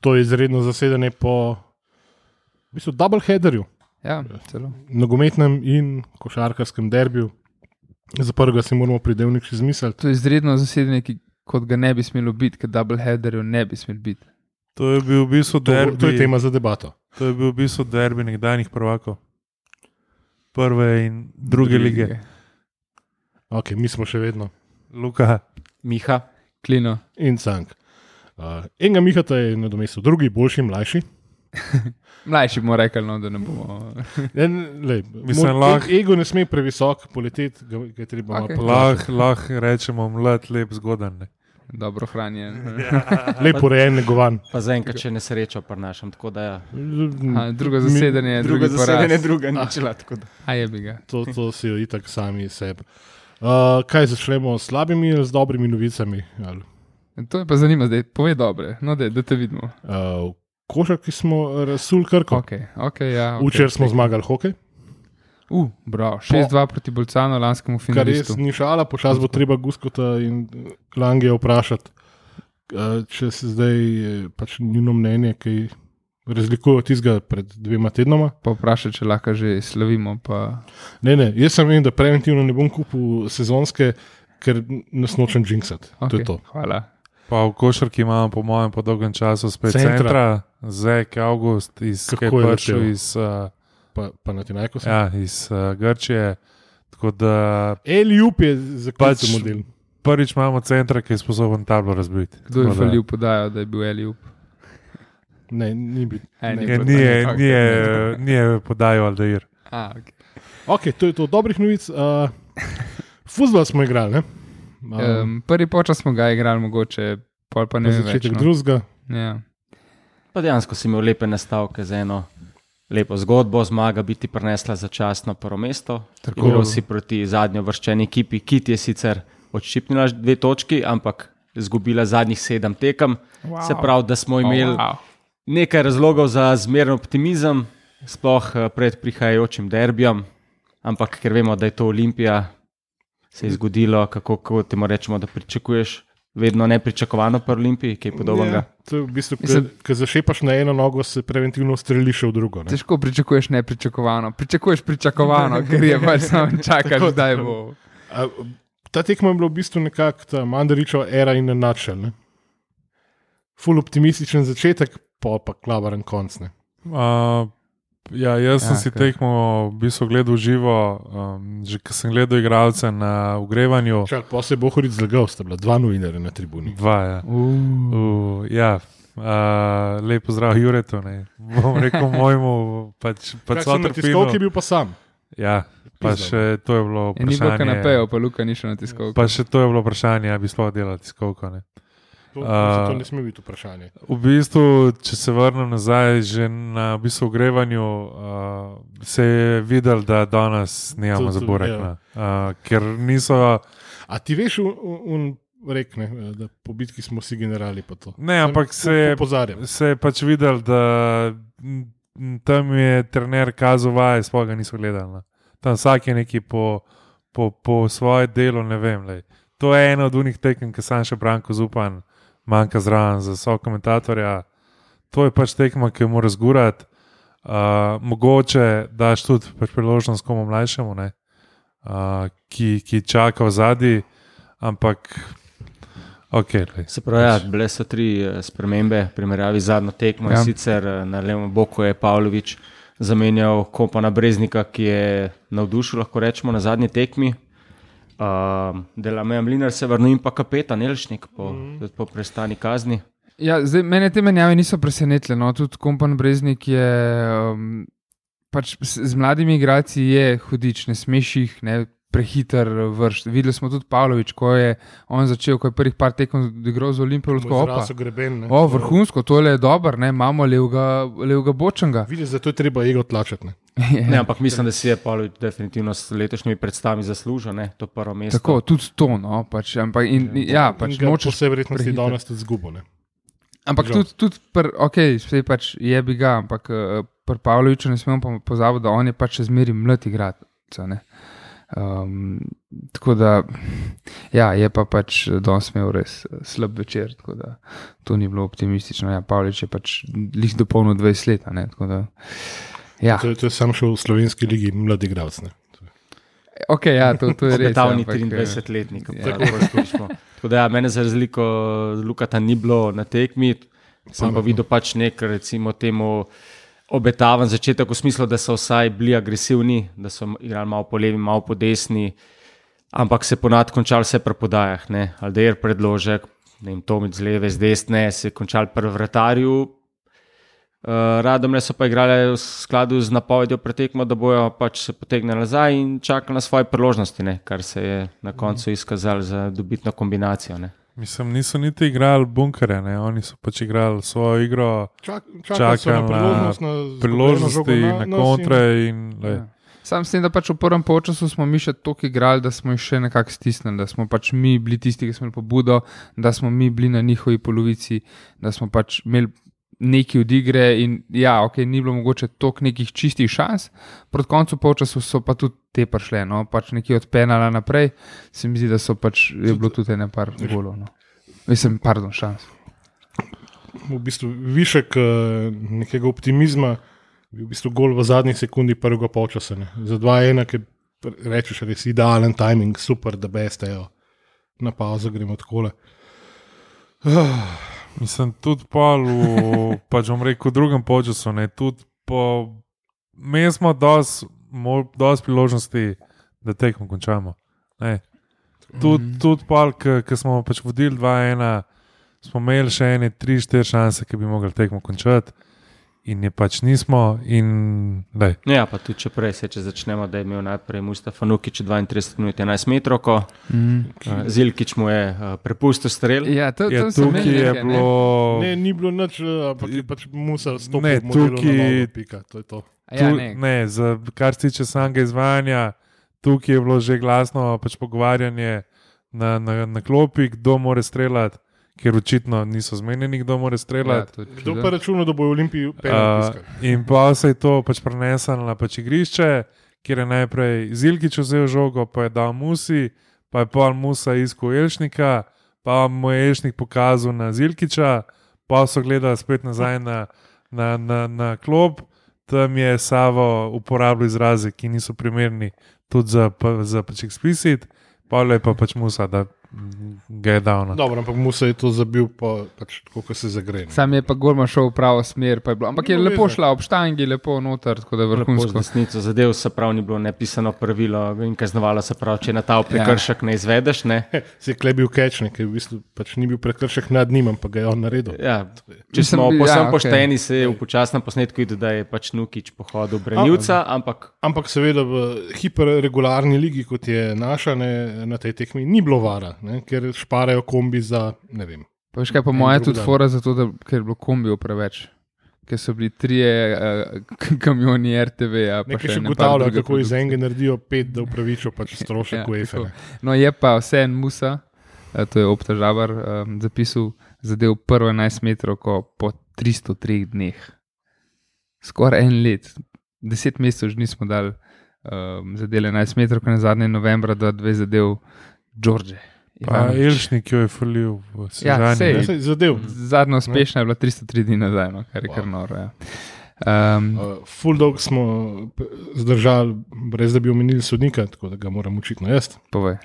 to je izredno zasedanje po v bistvu, double headerju, Ja, celo. nogometnem in košarkarskem derbiju. Za prvega si moramo pridevnik še izmisliti. To je izredno zasedanje, ki, kot ga ne bi smelo biti, ker double headerjev ne bi smel biti. To je bil v bistvu To, derbi. to je tema za debato. To je bil v bistvu derbi nekdanjih prvakov. Prve in druge lige. Ok, mi smo še vedno. Luka, Miha, Klino. In cank. Uh, enega Mihata je nadomestil, drugi, boljši, mlajši. Mlajši bomo rekli, no, da ne bomo. En, lej, Mislim, moj lahko- Ego ne sme previsok poleteti, ga, ga treba okay. lahko lah rečemo mlad, lep, zgodan. Ne. Dobro hranjen. lepo urejen, negovan. pa zaenkrat še ne srečo da ja. A, drugo zasedanje, drugo drugi zasedanje, druga ničela. tako da. A je bi ga. To, to si jo itak sami sebi. Uh, kaj začnemo s slabimi ali z dobrimi novicami? Ali, To je pa zanimivo, zdaj povej dobre, no, da, da te vidimo. Uh, košarki smo razsul krko. Ok, ok, ja. Okay. Včeraj smo zmagali hokej, Uh, bravo, 6-2 proti Bolcanu, lanskemu kar res ni šala, počas bo treba Guskota in Lange vprašati, uh, če se zdaj eh, pač njuno mnenje, ki razlikuje od tistega pred dvema tednoma. Pa vprašaj, če lahko že slavimo. Pa... Ne, ne, jaz sem vem, da preventivno ne bom kupil sezonske, ker nas nočem jinxati. Okay. To Okay, to. hvala. Pa v košarki imamo, po mojem, po dolgem času spet Centra. centra, Zek, August, iz je je letel? iz, uh, Pa, pa na Tinajko sem. ja, iz uh, Grčije. Tako da Eliup je za Pač- pač model. prvič imamo centra, ki je sposoben tablo razbiti. Kdo je falil podajo, da je bil Eliup? Ne, ni bil. E, ne. ni tako, nije, ok. nije podajal Aldair. A, okay. Ok, to je to dobrih novic. Uh, Fuzbol smo igrali, ne? Uh, um, prvi počas smo ga igrali, mogoče, pol pa ne več. začetek No. drugega. Ja. Pa dejansko si imel lepe nastavke za eno lepo zgodbo, zmaga biti prinesla začasno prvo mesto. Tako. Igral si proti zadnjo vrščeni ekipi, ki ti je sicer odščipnila dve točki, ampak izgubila zadnjih sedem tekem. Wow. Se pravi, da smo imeli Oh, wow. nekaj razlogov za zmeren optimizem, sploh eh, pred prihajajočim derbijem, ampak ker vemo, da je to Olimpija, se je zgodilo, kako, kako ti rečemo, da pričakuješ vedno nepričakovano pri Olimpiji, kaj podobnega. Ja, to je v bistvu, ko zašepaš na eno nogo, se preventivno streliš v drugo. Ne? Težko pričakuješ nepričakovano. Pričakuješ pričakovano, ker je pač samo čakaš, kdaj tako. bo. A, ta tekma je bila v bistvu nekako ta Mandaričeva era in načel. Ful optimističen začetek, pa pa klavaren konc. Ne? Uh, ja, jaz sem Ja, si kar. tekmo v bistvu gledal živo, um, že ko sem gledal igralce na ogrevanju. Čak, pa se je Bohoric zlagal, sta bila dva novinarja na tribuni. Dva, ja. Uh. Uh, ja. Uh, lepo zdrav, Juretu. Ne. Bom rekel mojemu, pač, pač Kak sem na tiskovki bil pa sam. Ja, pa še to je bilo Je ni bilo vprašanje. kanapejev, pa Luka ni šel na tiskovko. Pa še to je bilo vprašanje, ali bi sploh delal tiskovko. Ne. To, to ne sme biti vprašanje. V bistvu, če se vrnem nazaj, že na v bistvu ogrevanju, uh, se je videl, da danes nimamo za borek. ja. ne. Uh, ker niso. A ti veš, un, un rekne, da po bitki smo vsi generali. Ne, ampak se je, Pozarjam. se je pač videl, da m, tam je trener kazal vaje, sploh ga niso gledali. ne. Tam vsak je neki po, po, po svoje delo, ne vem. Lej. To je eno od unih tekem, ki sam še Branko Zupan manjka zraven za so komentatorja. To je pač tekma, ki jo mora zgurati. Uh, mogoče daš tudi pač priložnost komu mlajšemu, ne, uh, ki, ki čaka v zadnji, ampak ok. Lej. Se pravi, ja, bile so tri eh, spremembe, primerjavi zadnjo tekmo. Ja. Ja. Sicer eh, na levem boku je Pavlović zamenjal kompana Breznika, ki je navdušil, lahko rečemo, na zadnji tekmi. Uh, Delameja Mlinar se vrnil in pa kapetan Elšnik po, mm. po prestani kazni. Ja, zdaj, mene te menjave niso presenetile. No. Tudi kompan Breznik je. Um, pač s- z mladimi igralci je hudič, ne smeš jih ne, prehiter vršiti. Videli smo tudi Pavlović, ko je on začel, ko je prvih par tekem igral z Olimpijo, tako opa. Greben. Ne? O, vrhunsko, tole je dobro, ne, imamo levega, levega bočanga. Vidiš, zato je treba ego tlačati. Ne? Ne, ampak mislim, da si je Pavlović definitivno s letošnjimi predstavami zaslužil ne, to prvo mesto. Tako, tudi to, no, pač, ampak, in, in, ja, pač In nočeš Po vsej verjetnosti danes tudi zgubo. Ne? Ampak Žal. tudi, tudi pr, ok, vse pač je bi ga, ampak uh, pri Pavloviču ne smemo pa pozabiti, da on je pač še zmeri mlad igralec. ne. Um, tako da, ja, je pa pač danes imel res eh, slab večer, tako da to ni bilo optimistično. Ja, Pavlič je pač lih dopolnil 20 let. a Ne, tako da, ja, To, je- to je sam šel v slovenski ligi, mladi igralec. ne. okay, ja, to, to je res. Eh, 23-letnik. ja. Tako razkošno. Tako da, ja, mene za razliko od Lukata ni bilo na tekmi, sem pa videl pač nek, recimo, temu obetaven začetek, v smislu, da so vsaj bili agresivni, da so igrali malo po levi, malo po desni, ampak se ponad končal vse pri podajah. ne. Aldeir predložek, ne vem, Tomic z leve, z desne, se je končal pri vratarju. Uh, Radomlje so pa igrali v skladu z napovedjo pretekmo, da bojo pač se potegnili nazaj in čakali na svoje priložnosti, ne, kar se je na koncu izkazalo za dobitno kombinacijo. Ne. Mislim, niso niti igrali bunkere, ne? oni so pač igrali svojo igro, Čak, čakali na na priložnost, na priložnosti, na, na in- kontre. In, lej. Ja. Sam s tem, da pač v prvem polčasu smo mi še toliko igrali, da smo jih še nekako stisnili, da smo pač mi bili tisti, ki smo imeli pobudo, da smo mi bili na njihovi polovici, da smo pač imeli nekaj od igre. In ja, ok, ni bilo mogoče toliko nekih čistih šans, proti koncu polčasu so pa tudi te prišle, no, pač nekje od penala naprej, se mi zdi, da so pač je bilo tudi ene par golov. No. Mislim, pardon, šans. v bistvu višek eh, nekega optimizma, je v bistvu gol v zadnji sekundi prvega polčasa. ne. Za 2-1, ki rečeš, res idealen timing, super, da bestejo. Na pauzo gremo tako. Mislim, tudi pol v, pač bom rekel, v drugem času, ne, tudi po, mi smo dosti dos priložnosti, da tekmo končamo. Ne. Tudi, Mhm. tudi pol, ki smo pač vodili 2-1, smo imeli še ene 3-4 šanse, ki bi mogli tekmo končati. In je pač nismo, in daj. No Ja, pa tudi če prej, se, če začnemo, da je imel najprej Mustafa Nukič 32 minut 11 metrov, Mm. Zilkič mu je uh, prepustil strel. Ja, to, Ja, to sem tukaj je ne. bilo. Ne, ni bilo nič, eh, ampak je pač musel Ne, stopiti v tukaj- pika. To je to. A Ja, Tu, ne. ne, za, kar se tiče samega izvajanja, tukaj je bilo že glasno pač pogovarjanje na, na, na klopi, kdo more streljati, ker očitno niso zmenjeni, kdo more Ja, streljati. to je Kdo pa računa, da bo v Olimpiji penal Uh, in pa se je to pač preneslo na pač igrišče, kjer je najprej Zilkič vzel žogo, pa je dal Musi, pa je pol Musa iskal Elšnika, pa mu je Elšnik pokazal na Zilkiča, pa so gledali spet nazaj na, na, na, na klop. Tam je Savo uporabljal izraze, ki niso primerni tudi za, za pač eksplicit, pa je pa pač Musa, da ga je dal. No. Dobro, ampak Musa je to zabil, pa, pač, tako kot se zagre. Sam je pa Gorma šel v pravo smer, pa je bilo. Ampak je Bilo lepo veze. šla ob štangi, lepo noter, tako da je Lepo z vrhunsko. desnico zadev, se pravi, ni bilo nepisano pravilo in kaznovalo se pravi, če na ta prekršek ne izvedeš. Ne. Se je klebil kečne, ker v bistvu pač ni bil prekršek nad njim, ampak ga je on naredil. Ja, če Mislim, smo ja, posebno okej. pošteni, se je v počasnem posnetku videl, da je pač Nukič pohodil branilca, ampak Ampak seveda v hiperregularni ligi, kot je naša, ne, na tej tekmi ni bilo vara, ne, ker šparajo kombi za ne vem. Pa veš kaj, po mojem, drug tudi dan. fora zato, da, ker je bilo kombijo preveč. Ker so bili trije uh, kamioni RTV. -ja, Nekaj še ugotavlja, kako iz produkcije. enega naredijo pet, da upravičijo pač strošek Ja, UEFA. No, je pa vse en Musa, eh, to je obtažavar, um, zapisal zadev prvo 11 metrov po 303 dneh. Skoraj en let, deset mesecev že nismo dali um, zadel 11 metrov, ko je na zadnji novembra, da dve zadev Đorđe. Pa. Elšnik jo je falil v Ja, sej. Ja, Zadev. Zadnja uspešna je bila 303 dni nazaj, no, kar je kar Wow. noro. Ja. Um, Uh, full dog smo zdržali, brez da bi omenili sodnika, tako da ga moram očitno jaz. povej.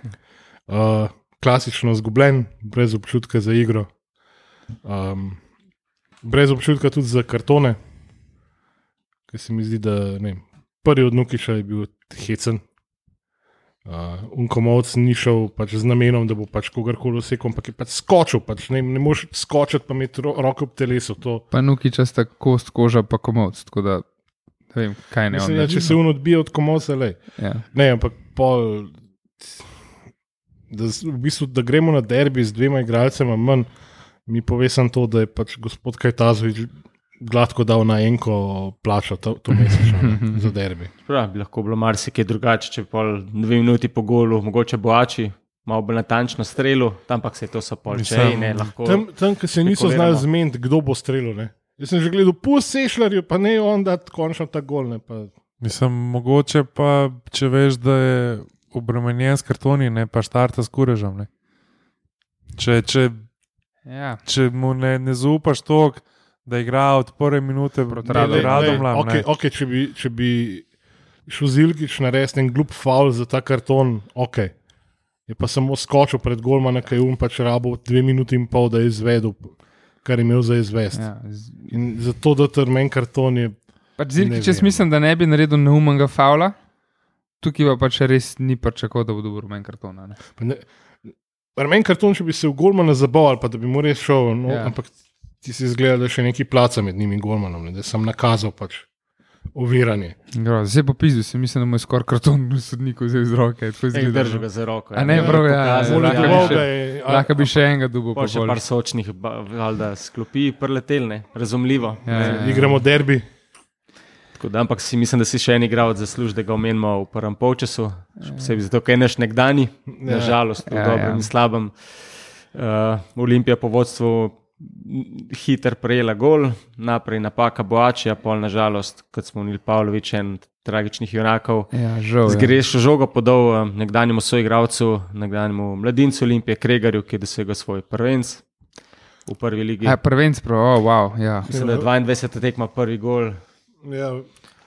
Uh, klasično zgubljen, brez občutka za igro, um, brez občutka tudi za kartone, ker se mi zdi, da ne, vem, prvi od Nukiša je bil hecen. Uh, Unkomovc ni šel pač z namenom, da bo pač kogarkoli vsekel, ampak je pač skočil. Pač, ne, ne moreš skočiti, pa imeti ro roko ob telesu. To, Pa nuki časta kost, koža, pa komovc. Tako da ne vem, kaj ne mislim, on. ja, če se un odbije od komovca, le. Ja. Ne, ampak pol. Da, v bistvu, da gremo na derbi z dvema igralcema manj, mi pove samo to, da je pač gospod Kajtazovič gladko dal na enko plačo to, to mesečno ne, za derbi. prav, bi lahko bilo marsikaj drugače, če pol dve minuti po golu, mogoče boači. Malo bolj natančno strelu, tam pa se je to so pol Mislim, čej, ne lahko. Tam, tam ki se niso znali zmeniti, kdo bo streljal. Ne. Jaz sem že gledal, pust sešljarju, pa ne on da končno ta gol. Ne, pa, Mislim, mogoče pa, če veš, da je obremenjen s kartoni, ne pa štarta s kurežem. Ne. Če, če, Ja. če mu ne, ne zaupaš toliko, da igra od prve minute proti Radom- Radomljam. okay, okay, če, bi, če bi šel Zilkič narediti en glup faul za ta karton, ok. Je pa samo skočil pred Golmana, ki je um pač rabo dve minuti in pol, da je izvedel, kar je imel za izvesti. Ja. z- In zato, da trmen karton je. Pač Ne če vem. mislim, da ne bi naredil neumnega faula, tukaj pa pač res ni pričakoval, da bo dobil rumen karton. a ne. pa ne- Remen karton, če bi se v Golmana zabaval, pa da bi mu res šel, no, ja. ampak ti si izgleda, da je še neki placa med njimi in Golmanom, ne, da sem nakazal pač oviranje. Gro, Zdaj pa pizdu, si mislim, da mu je skoraj karton sodniku vzel iz roke. Držal no. ga za roko. A ne, prav, ja, ja, lahko bi bi še enega dubo, pa še par sočnih, valjda, sklopi, preletel, ne, razumljivo. Ja, ja, ja. Igramo derbi. Tako Da, ampak si mislim, da si še en igralec zasluži, da ga omenimo v prvem polčasu. Še posebej zato, ker je naš nekdani, Ja. nažalost, v Ja, dobrem ja. in slabem. Uh, Olimpija po vodstvu m, hiter prejela gol, naprej napaka Boačija, pol nažalost, kot smo imeli Pavlović, en tragičnih junakov. Ja, žal. Ja. Zgreš žogo podal eh, nekdanjemu soigravcu, nekdanjemu mladincu Olimpije, Kregarju, ki je dosegel svoj prvenc v prvi ligi. Ja, prvenc, prav, oh, wow, ja. Mislim, da je 22. tekma prvi gol. Ja,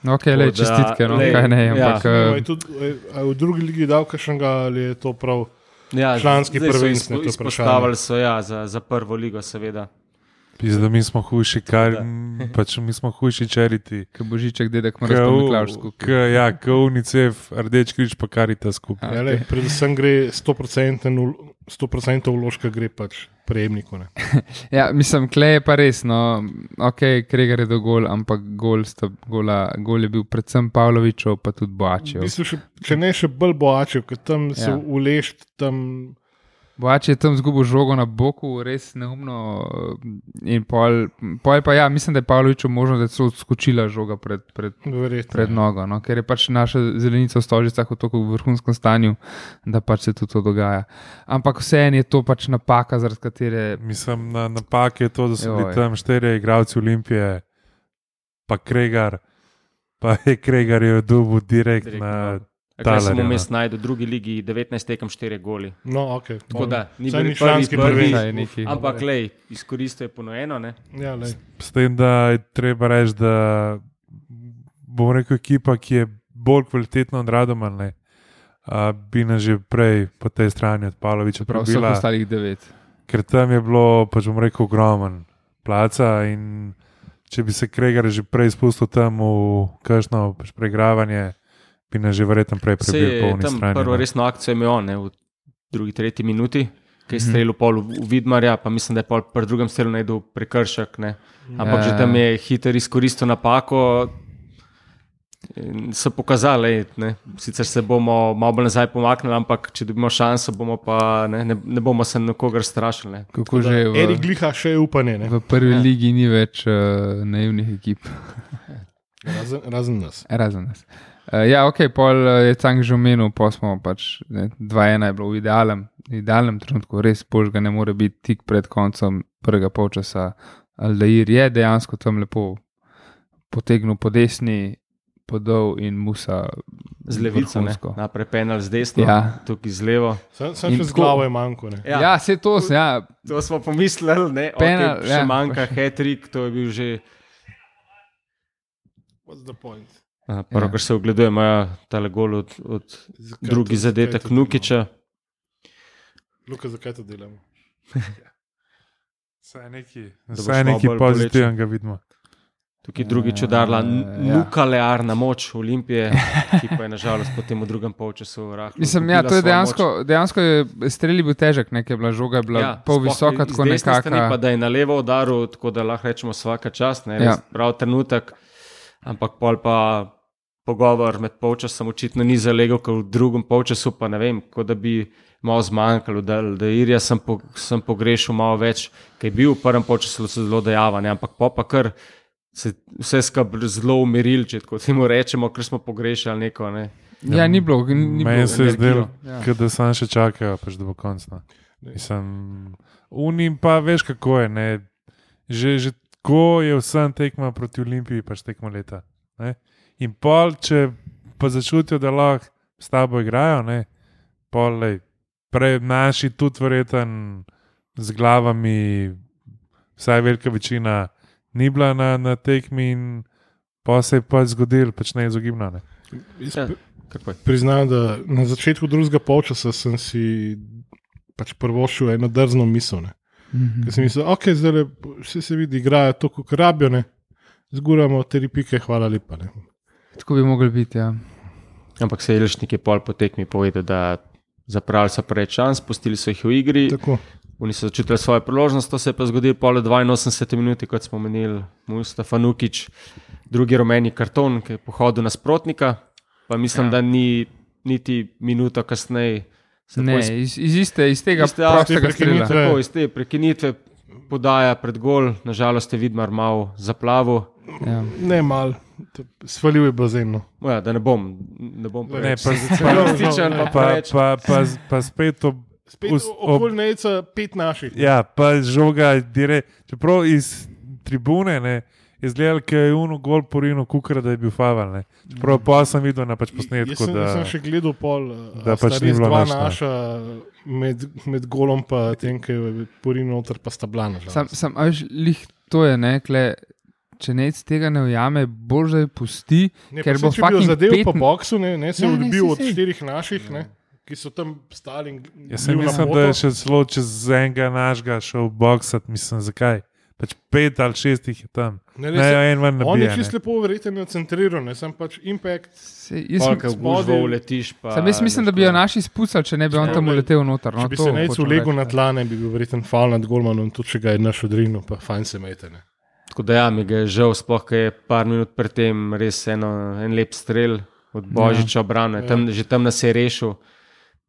No, ok, le Tako da, čestitke, no, lej, kaj ne, ja. ampak. Ja. je tudi, a je v drugi ligi dal kakšnega ali je to prav? Ja, Članski prvenc, izpo- je Izpostavili so ja, za, za prvo ligo, seveda. Pizda, mi smo hujši, kar, pač mi smo hujši čeriti. K božiček, dedek, mora spomniklaš skupaj. Ja, k UNICEF, Rdeč križ pa karita skupaj. Ja, predvsem gre 100%, ul- 100 vložka gre pač prejemniku. Ja, mislim, klej je pa res, no, ok, Kregar je do gol, ampak gol, sta, gola, gol je bil predvsem Pavlovičev, pa tudi V Boačev. bistvu še, če ne še bolj boačev, ker tam se Ja. uleš, tam Boač je tam zgubil žogo na boku, res neumno. In pol, pol pa ja, mislim, da je Pavloviču možno, da je skočila žoga pred, pred, verjetno. pred nogo, no? ker je pač naša zelenica v stožicah v tako vrhunskem stanju, da pač se tudi to dogaja. Ampak vseeno je to pač napaka, zaradi katere. Mislim, na napake je to, da so bili tam štirje igralci Olimpije, pa Kregar, pa je Kregar je dubu direkt Direkt na. Kaj sem Talerja, vmes najdel v drugi ligi, 19 tekem 4 goli. No, okay, Tako da, ni bil ni prvi, prvi, neki- Ampak, lej, izkoristil je ponujeno, ne? Ja, lej. S tem, da je treba reči, da bom rekel, ekipa, ki je bolj kvalitetna od Radomalne, bi nas že prej po tej strani od Pavloviča Prav vseh prebila. ostalih devet. ker tam je bilo, pač bom rekel, ogromen placa. In če bi se Kregar že prej spustil tam v kakšno pač preigravanje, bi nas že verjetno prej Se prebil je po uni tam strani. prvo no. resno akcijo imel on, ne, v drugi, tretji minuti, ki je Mhm. streljal pol v, Vidmarja, pa mislim, da je pol pri drugem strelu najdel prekršek. Ne. Ampak Ja. že tam je hiter izkoristil napako. in So pokazali, ne. sicer se bomo malo bolj nazaj pomaknili, ampak če dobimo šanso, bomo pa ne, ne, ne bomo se nikogar strašili. Ne. Kako že v, Erik Gliha še je upanje, ne? v prvi ja. ligi ni več uh, naivnih ekip, razen, razen nas. razen nas. Uh, ja, ok, pol eh, je tam že omenil, pa smo pač 2-1 je bilo v idealnem, idealnem trenutku, res bož ga ne more biti tik pred koncem prvega polčasa. Aldair je dejansko tam lepo potegnil po desni, podal in musa Z levico, naprej penal z desno, Ja. tukaj z levo. Sem, sem In še z glavo je manjko. Ne. Ja, ja se to, ja, To smo pomislili, ne, Penal, okay, še ja. manjka Hetrik, to je bil že. What's the point? A, Prvo, Ja. kar se ogleduje, ima ta gol od, od drugi to- zadetek Nukiča. Luka, zakaj to delamo? Vsaj neki, malo neki pozitivnega vidimo. Tukaj drugič udarila n- ja. nuklearna moč Olimpije, ki pa je nažalost potem v drugem polčasu rahlo. Mislim, ja, to je dejansko, moč. dejansko je strelj bil težek, nekaj je bila žoga, bila ja, pol visoka, tako desne strani Pa da je na levo udaril, tako da lahko rečemo vsaka čast, ne, Ja. ja. prav trenutek, ampak pol pa pogovor med polčasom očitno ni zalegel, ker v drugem polčasu pa ne vem, kot da bi malo zmanjkalo, da, da Irija sem, po, sem pogrešal malo več, ker je bil v prvem polčasu zelo dejaven, ne, ampak po pa kar se vse skupaj zelo umiril, če tako temu rečemo, ker smo pogrešali neko. Ne. Ja, ni bilo, ni ni Meni bilo. se je zdelo, Ja. ja. da sam še čakajo, pač do konca. Mislim, unim pa veš, kako je. Ne? Že, že tako je vsem tekma proti Olimpiji, pač tekmo leta. Ne? In pol, če pa začutijo, da lahko s tabo igrajo, ne? polej. Prej naši tudi verjeten z glavami, vsaj velika večina, ni bila na, na tekmi in pa se je pač zgodil, pač neizogibno. Ne. Ja. priznam, da na začetku drugega polčasa sem si pač prvošil eno drzno misel. Ne. Mhm. Ker sem mislil, ok, zdaj vse se vidi, igrajo to, kot rabijo, ne. zguramo tri pike, hvala lepa. Ne. Tako bi mogli biti. Ja. Ampak se je Ilšnik je pol po tekmi povedal, da zapravili so preveč čas, pustili so jih v igri, Tako. oni so začutili svojo priložnost, to se je pa zgodilo pol 82 minut, kot smo menili, Mustafa Nukič, drugi rumeni karton, ki je pohodil nasprotnika, pa mislim, Ja. ja. da ni niti minuto kasneje. Ne, iz- iz, iz, iste, iz tega Iste, ja, prostega te strela. prekinitve. Tako, iz te prekinitve podaja pred gol, nažalost je Vidmar malo zaplavil. Ja. Ne mal, svalil je bazen. No. Ja, da ne bom, ne bom Ne, preveč pa, optimističen, pa pa, preveč. pa, pa, pa spet ob, Spet ob- okoli neca pet naših. ja, pa žoga, dire, čeprav iz tribune ne, je izgledal, da je uno gol porino kukra, da je bil faval. Ne. Čeprav pa sem videl na pač Jaz posnetku, sem, da jaz sem še gledal pol, a da pač ni bilo dva ne. naša med, med golom in tem, ki je porinil noter, pa sta blana. Sam, sam, a veš, lih to je, ne, kle, če nec tega ne ujame, bolj že pusti. Ne, ker bo če fucking zadev pet- po boksu, ne, ne se je Ja, ne, odbil saj, od štirih naših, ne, ki so tam stali. in Jaz sem mislim, moto. da je še celo čez enega našega šel boksat, mislim, zakaj. Pač pet ali šest jih je tam. Ne, Ne, ne, se- en ven On je nabija. čisto lepo centriran, ne, sem pač impact. Se, jaz, v spodaj- gužvo uletiš. Pa, sam, jaz mislim, da bi jo naši spucali, če ne bi on Ja, tam uletel noter. No, Če bi se nec ulegel na ja. tla, ne bi bil verjeten fal nad golmanom, tudi če ga je naš odrinil, pa fajn se mete. Ne. Tako da ja, mi je žal, sploh ker je par minut predtem res eno, en lep strel od Božiča obrane, Ja. tam, že tam nas je rešil.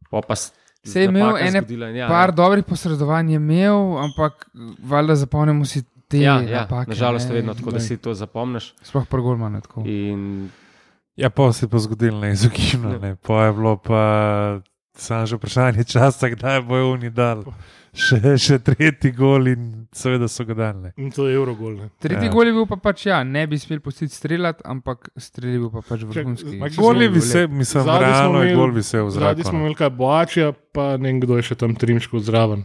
Pa Se je imel ene zgodila ja, Par dobrih posredovanj imel, ampak valjda zapomnimo si te Ja, ja, napake. nažalost je ne, vedno tako, da si to zapomniš. Sploh pri Golmanu. tako. In Ja, pa se je pa zgodilo neizogibno. Ne. Pa je bilo pa samo že vprašanje časa, kdaj bojo oni dal. Še, še tretji gol in seveda so ga dali. In to je Eurogol. Ne. Tretji Ja. gol je bil pa pač, ja, ne bi smel pustiti streljati, ampak strelil bil pa pač vrhunski. Gol je Zgolj vse, mislim, Zadnji realno je gol visel v Zadnji zraku. smo imeli kaj Boačija, pa ne vem, kdo je še tam trimško zraven.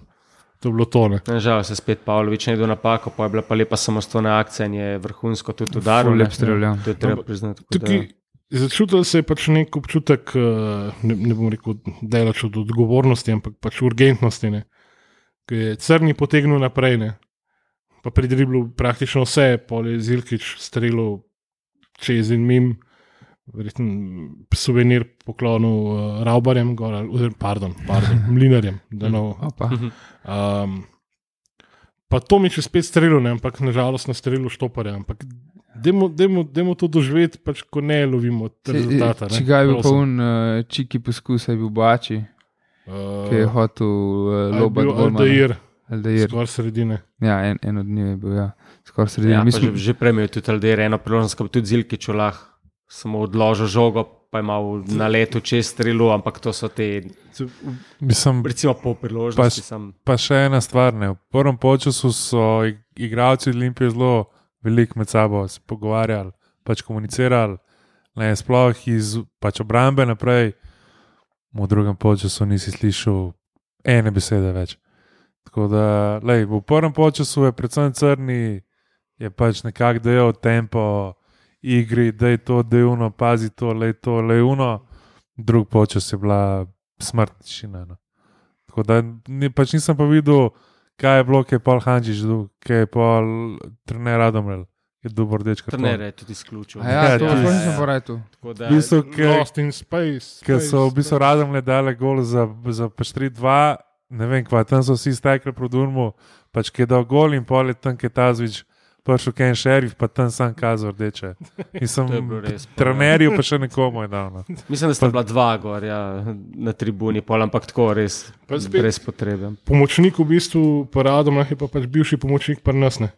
To je bilo to. Ne. nažalost je spet Pavlović naredil napako, pa je bila pa lepa samostojna akcija in je vrhunsko tudi udaril. Lep strel, ja. To je treba priznati. tako da- Tukaj začutil se je pač nek občutek, eh, ne, ne bom rekel, delač od odgovornosti, ampak pač urgentnosti. Ne. Ki je crni potegnil naprej, ne. pa pridribljal praktično vse, pol je Zilkič strelil čez in mim. Verjetno suvenir poklonil uh, Raubarjem, gor, oziroma, pardon, pardon, mlinarjem. da no. Um, pa to mi je še spet strelilo, ne, ampak nažalost na strelu štoparja. Ampak dajmo to doživeti, pač, ko ne lovimo rezultata. ne. Če ga je bil pa Prosim. un uh, čiki poskus, je bil Bači, Uh, ki je hotel uh, je lobati bil Golmana. Aldair, Aldair. skoraj sredine. Ja, en, en od njih je bil, ja. skoraj sredina. Ja, pa že, že prej je tudi Alder eno priložnost, ko bi tudi Zilkič lahko samo odložil žogo, pa je imel na letu čez strelu, ampak to so te, Mislim, recimo, po priložnosti. Sam, Pa še ena stvar. Ne. V prvem času so ig- igralci Olimpije zelo veliko med sabo se pogovarjali, pač komunicirali, ne, sploh iz pač obrambe naprej. V drugem času nisi slišal ene besede več. Tako da, lej, v prvem času je predvsem crni, je pač nekako dejal tempo igri, da je to dejavno, pazi to, le to, le uno. Drug počas je bila smrtnišina. No. Tako da ni, pač nisem pa videl, kaj je bilo, kaj je Paul Hanžič, kaj je Paul trener Radomel, je dober karton. trener je tudi izključil. A ja, Ja, to V bistvu, ke- Lost in Space. Ker so v bistvu Radomle dale gol za, za pač 3-2, ne vem kva, tam so vsi stekli pod urmo, pač ki je dal gol in pol je tam Ketazvič. Prišel Ken Šerif, pa tam sam kazal rdeče. In sem je res, pa- trenerju, pa še nekomu je dal. Mislim, da sta bila dva gor ja, na tribuni, pol, ampak tako res, Pa spet- brez potrebe. Pomočnik v bistvu, paradom je pa pač bivši pomočnik pri nas. ne.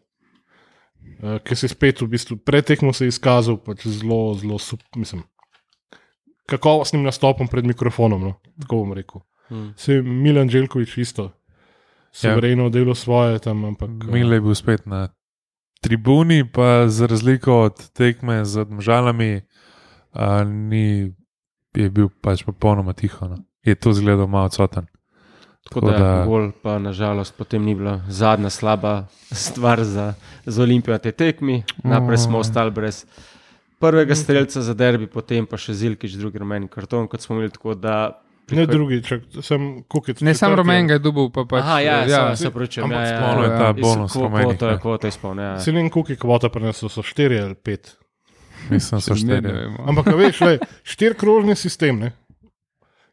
Uh, Ker se je spet v bistvu pretekmo se je izkazal pač zelo, zelo, sup- mislim, kakovostnim nastopom pred mikrofonom. No, tako bom rekel. Hmm. Se je Milan Željkovič isto, suvereno ja. delo svoje tam, ampak eh, Mile je bil spet na tribuni, pa za razliko od tekme z državami, ni je bil pač popolnoma tiho. No. je to zgledal malo odsoten. Tako Tako da, da- gol pa nažalost potem ni bila zadnja slaba stvar za, za Olimpijo na tej tekmi. Naprej smo O. ostali brez prvega streljca za derbi, potem pa še Zilkič, drugi rumeni karton, kot smo imeli. Tako da Ne drugi, čak, sem kukic. Ne, sam rumen ga je dubil, pa pač. Aha, ja, ja, ja, se pravičujem. Ja, ja, sploh je ja. ta bonus rumenih, Kvota je ne. kvota izpolnjena. Ja. Selin kuki kvota prenesel, so štiri ali pet. Mislim, so ne, ne štiri. Ampak, a veš, le, štirikrožni sistem. Ne?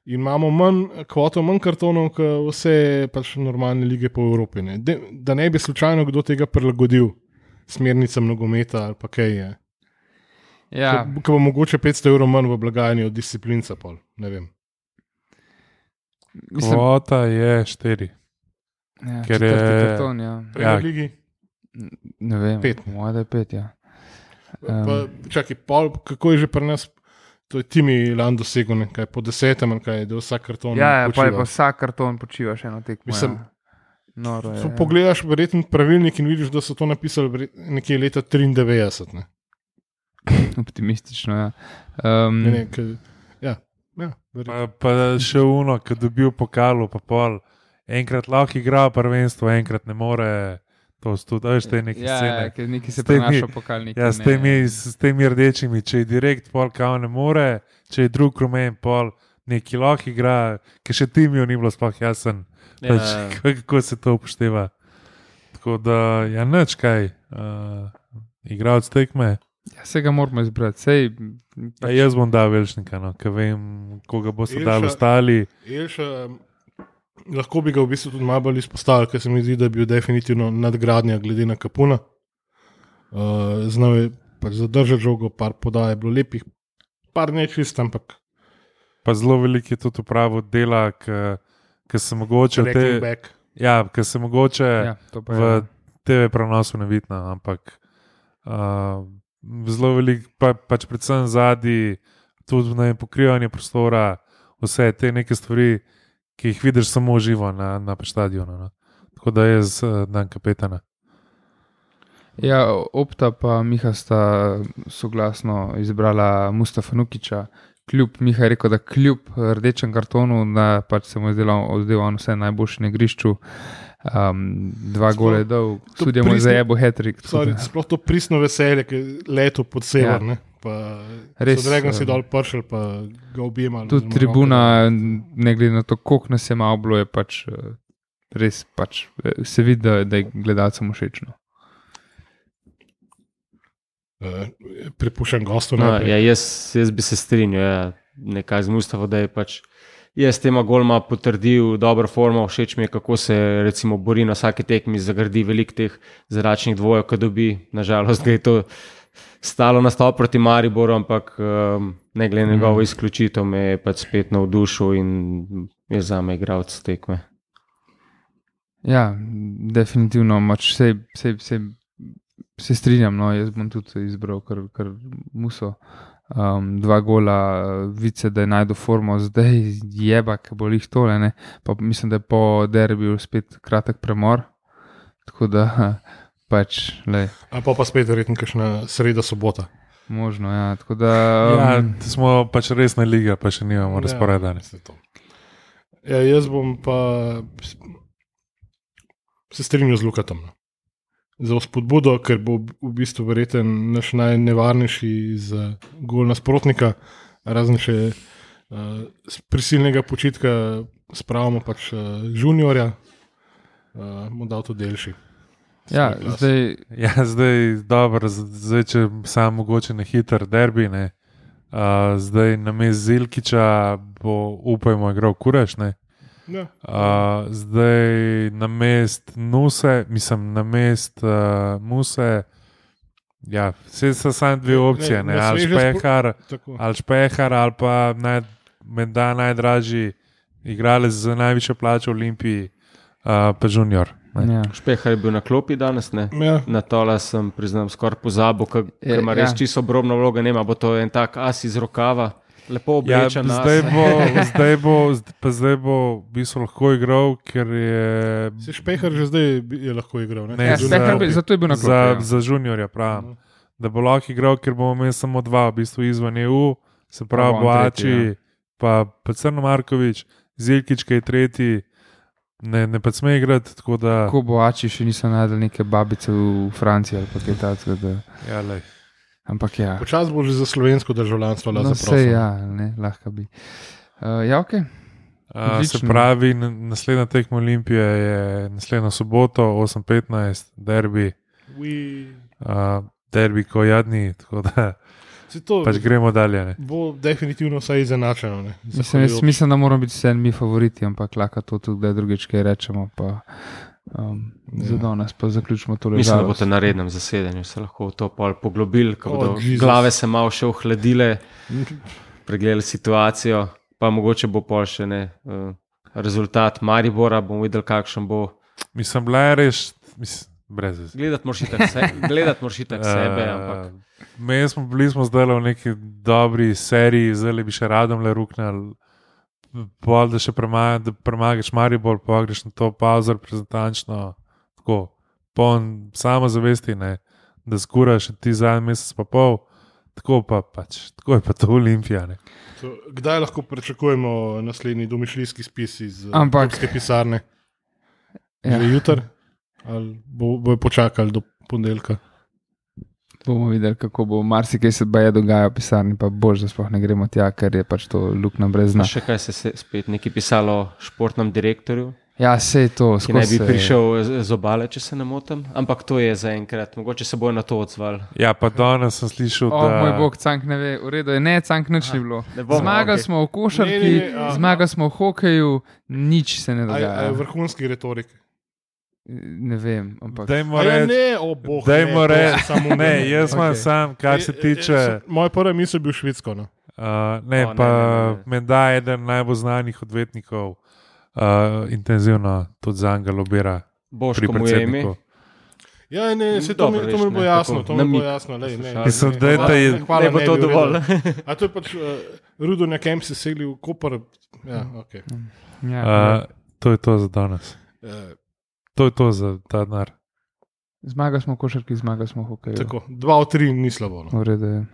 In imamo manj, kvoto manj kartonov, kot vse pač normalne lige po Evropi. Ne? De, da ne bi slučajno kdo tega prilagodil smernicam nogometa ali pa kaj je. Ja, Ko bo mogoče 500 evrov manj v blagajni od disciplinca. Pol. Ne vem. Mislim, Kvota je štiri. ja, ker je- karton, ja. Premier Ja. ligi. Ne vem. Pet. Moja je pet, ja. Um, Pa, čakaj, pol, kako je že pri nas, to je Timi Lan dosegel, kaj, po desetem, ali kaj, da vsak karton. ja, ja, pa je počiva. pa vsak karton počiva še eno tekmo. Mislim, ja. Noro je. Ko ja. Pogledaš verjetno pravilnik in vidiš, da so to napisali nekje leta 93. Ne? Optimistično. Ja. Um, Ne, ne, ke, ja, ja. Pa, pa še uno, ki dobil pokalu, pa pol. Enkrat lahko igra prvenstvo, enkrat ne more. To so tudi veš, te neke ja, ja, scene. ker neki se temi- prenaša pokalniki. Ja, s temi, s temi rdečimi, če je direkt, pol kao ne more, če je drug rumen, pol neki lahko igra, ker še timijo ni bilo sploh jasen, Ja. pač, kako se to upošteva. Tako da, ja, nič kaj, uh, igralec tekme. Ja, se ga moramo izbrati. Sej, Pa jaz bom dal večnika, no, ker vem, koga boste Ilša- dali ostali. Elša, lahko bi ga v bistvu tudi malo bolj izpostavil, ker se mi zdi, da bi bil definitivno nadgradnja glede na Kapuna. Uh, znal je pač zadržati žogo, par podaj je bilo lepih, par nečist, ampak Pa zelo veliko je tudi upravo dela, ki se mogoče te, back. ja, ki se mogoče ja, v je. TV prenosu ne vidno, ampak uh, zelo veliko, pa, pač predvsem zadnji, tudi na pokrivanje prostora, vse te neke stvari, ki jih vidiš samo živo na, na stadionu. No. Tako da jaz uh, dan kapetana. Ja, Opta pa Miha sta soglasno izbrala Mustafa Nukiča. Kljub, Miha je rekel, da kljub rdečem kartonu, da pač se mu je zdelo, da je vse najboljši na igrišču. Um, dva Sploh- gole to tudi mu je pristno- zajebo hetrik. Sploh to pristno veselje, ki je leto pod sever. Ja. Pa, Res, so Dragon si dol pršel, pa ga objemali. Tudi tribuna, ne glede na to, koliko nas je malo bilo, je pač eh, res pač, eh, se vidi, da, da je gledalcem všeč. No. dal. Uh, Prepuščam gostu. No, ja, jaz, jaz bi se strinjal, ja, nekaj z Mustafa, da je pač. Jaz tema golma potrdil dobro formo, všeč mi je, kako se recimo bori na vsaki tekmi, zagradi veliko teh zračnih dvojev, ki dobi. Nažalost, ga je to stalo nastop proti Mariboru, ampak um, ne glede na njegovo izključitev, me je pač spet navdušil in je za me igralec tekme. Ja, definitivno, mač se, se, se, se strinjam. No, jaz bom tudi izbral kar, kar muso. Um, dva gola, vice, da je najdel formo, zdaj jeba, ki bo jih tole. Ne? Pa mislim, da je po derbiju spet kratek premor. Tako da pač, le, A pa pa spet verjetno kakšna sreda, sobota. možno. Ja, tako da, Ja, um, smo pač resna liga, pa še nimamo Ja, razporeda. danes. se to. Ja, jaz bom pa se strinjal z Lukatom. Za spodbudo, ker bo v bistvu verjeten naš najnevarnejši za gol nasprotnika, razen še uh, prisilnega počitka, spravimo pač uh, juniorja, uh, mu dal to delši. ja, zdaj, Ja, zdaj, dobro, z- zdaj, če sam mogoče na hiter derbi, ne. Uh, zdaj na mestu Zilkiča bo, upajmo, igral Kuraš. Ne. Ja, Uh, zdaj na mest Nuse, mislim na mest uh, Muse. Ja, vse so samo dve opcije, Ne, ne, ali špehar, ali špehar, ali pa naj, menda najdražji igralec z največjo plačo v Olimpiji, uh, pa junior. Ne. ja. Špehar je bil na klopi danes, ne? Ja, Na tola sem, priznam, skoraj pozabil, ker ima res ja. čisto obrobno vlogo, nema, bo to en tak as iz rokava, lepo Ja, oblečen. as. zdaj, bo, zdaj, bo, pa zdaj bo v bistvu lahko igral, ker je se Špehar že zdaj je lahko igral. Ne? Ne, Ja, za- bi- zato je bil na klopi. za, ja. za juniorja, pravim. No. Da bo lahko igral, ker bomo imeli samo dva, v bistvu izven EU, se pravi Boači, tretji, pa, pa Crno Markovič, Zilkič, ki je tretji, ne, ne pa sme igrati. Tako da, Ko bo ači, še niso najdel neke babice v Franciji ali pa kaj takega. da- ja, lej. Ampak ja. Počasi bo že za slovensko državljanstvo No, lahko vse ja, ne, lahko bi. Uh, ja, ok. A, se Odlično. pravi, naslednja tekma Olimpije je naslednjo soboto, 8:15, derbi, uh, derbi, ko jadni, tako da Se to pač gremo dalje. Ne. bo definitivno vsaj izenačeno. ne, Mislim, jaz mislim, da moramo biti vseeno mi favoriti, ampak lahko to tudi drugič kaj rečemo. Pa, um, Ja. Za danes pa zaključimo to Mislim, da ležalo. boste na rednem zasedanju se lahko to pol poglobili, ko Oh, bodo Jesus. glave se malo še ohladile, pregledali situacijo, pa mogoče bo pol še ne. Uh, rezultat Maribora, bomo videli, kakšen bo. Mislim, bila je res, mislim, brez. Gledati moraš itak se, gledat moraš itak sebe, ampak Uh, Mi smo bili smo zdaj v neki dobri seriji, zdaj bi še radom le ruknili. Pol, da še prema, da premagaš Maribor, pa greš na to pauzo reprezentančno, tako, poln samozavesti, ne, da skuraš ti zadnji mesec pa pol, tako pa pač, tako je pa to Olimpija. Ne. To, kdaj lahko pričakujemo naslednji domišljijski spis iz eh, Ampak- pisarne? Ja. Ja. Jutri? Ali bo, bojo počakali do ponedeljka? Bomo videli, kako bo marsikaj se baje dogaja v pisarni, pa bož, da sploh ne gremo tja, ker je pač to luknja brez dna. še kaj se je spet nekaj pisalo o športnem direktorju, Ja, vse je to, ki naj bi se- prišel z- obale, če se ne motim. Ampak to je zaenkrat, mogoče se bojo na to odzvali. Ja, pa danes sem slišal, O, da moj bog, cank ne ve, v redu je, ne, cank nič ni bilo. bomo, Zmagali okej. smo v košarki, Ne, ne, ne, a- zmagali smo v hokeju, nič se ne A je, a dogaja. vrhunski retorik? Ne vem, ampak. Dajmo A ja, reči, ne, o bog. dajmo ne, to reči, je samo ne, jaz imam Okej. sam, kar se E, e, tiče. sem- Moja prva misel je bil švedsko. No. Uh, ne, O, ne, pa ne, ne, ne. menda eden najbolj znanih odvetnikov uh, intenzivno tudi za pri Boško mu je ime. predsedniku. Ja, ne, se to, Dobro, mi, to mi bo ne, jasno, to mi bo jasno. Lej, ne, poslušalcem. Mislim, ne, da je ta- ne, hvala, Ne bo ne to dovolj. A to je pač uh, Rudonja Kemp se seli v Koper. Ja, okay. Ja, Uh, to je to za danes. uh, To je to za ta denar. Zmagali smo v košarki, zmagali smo v hokeju. tako, dva od tri ni slabo. No. V redu je.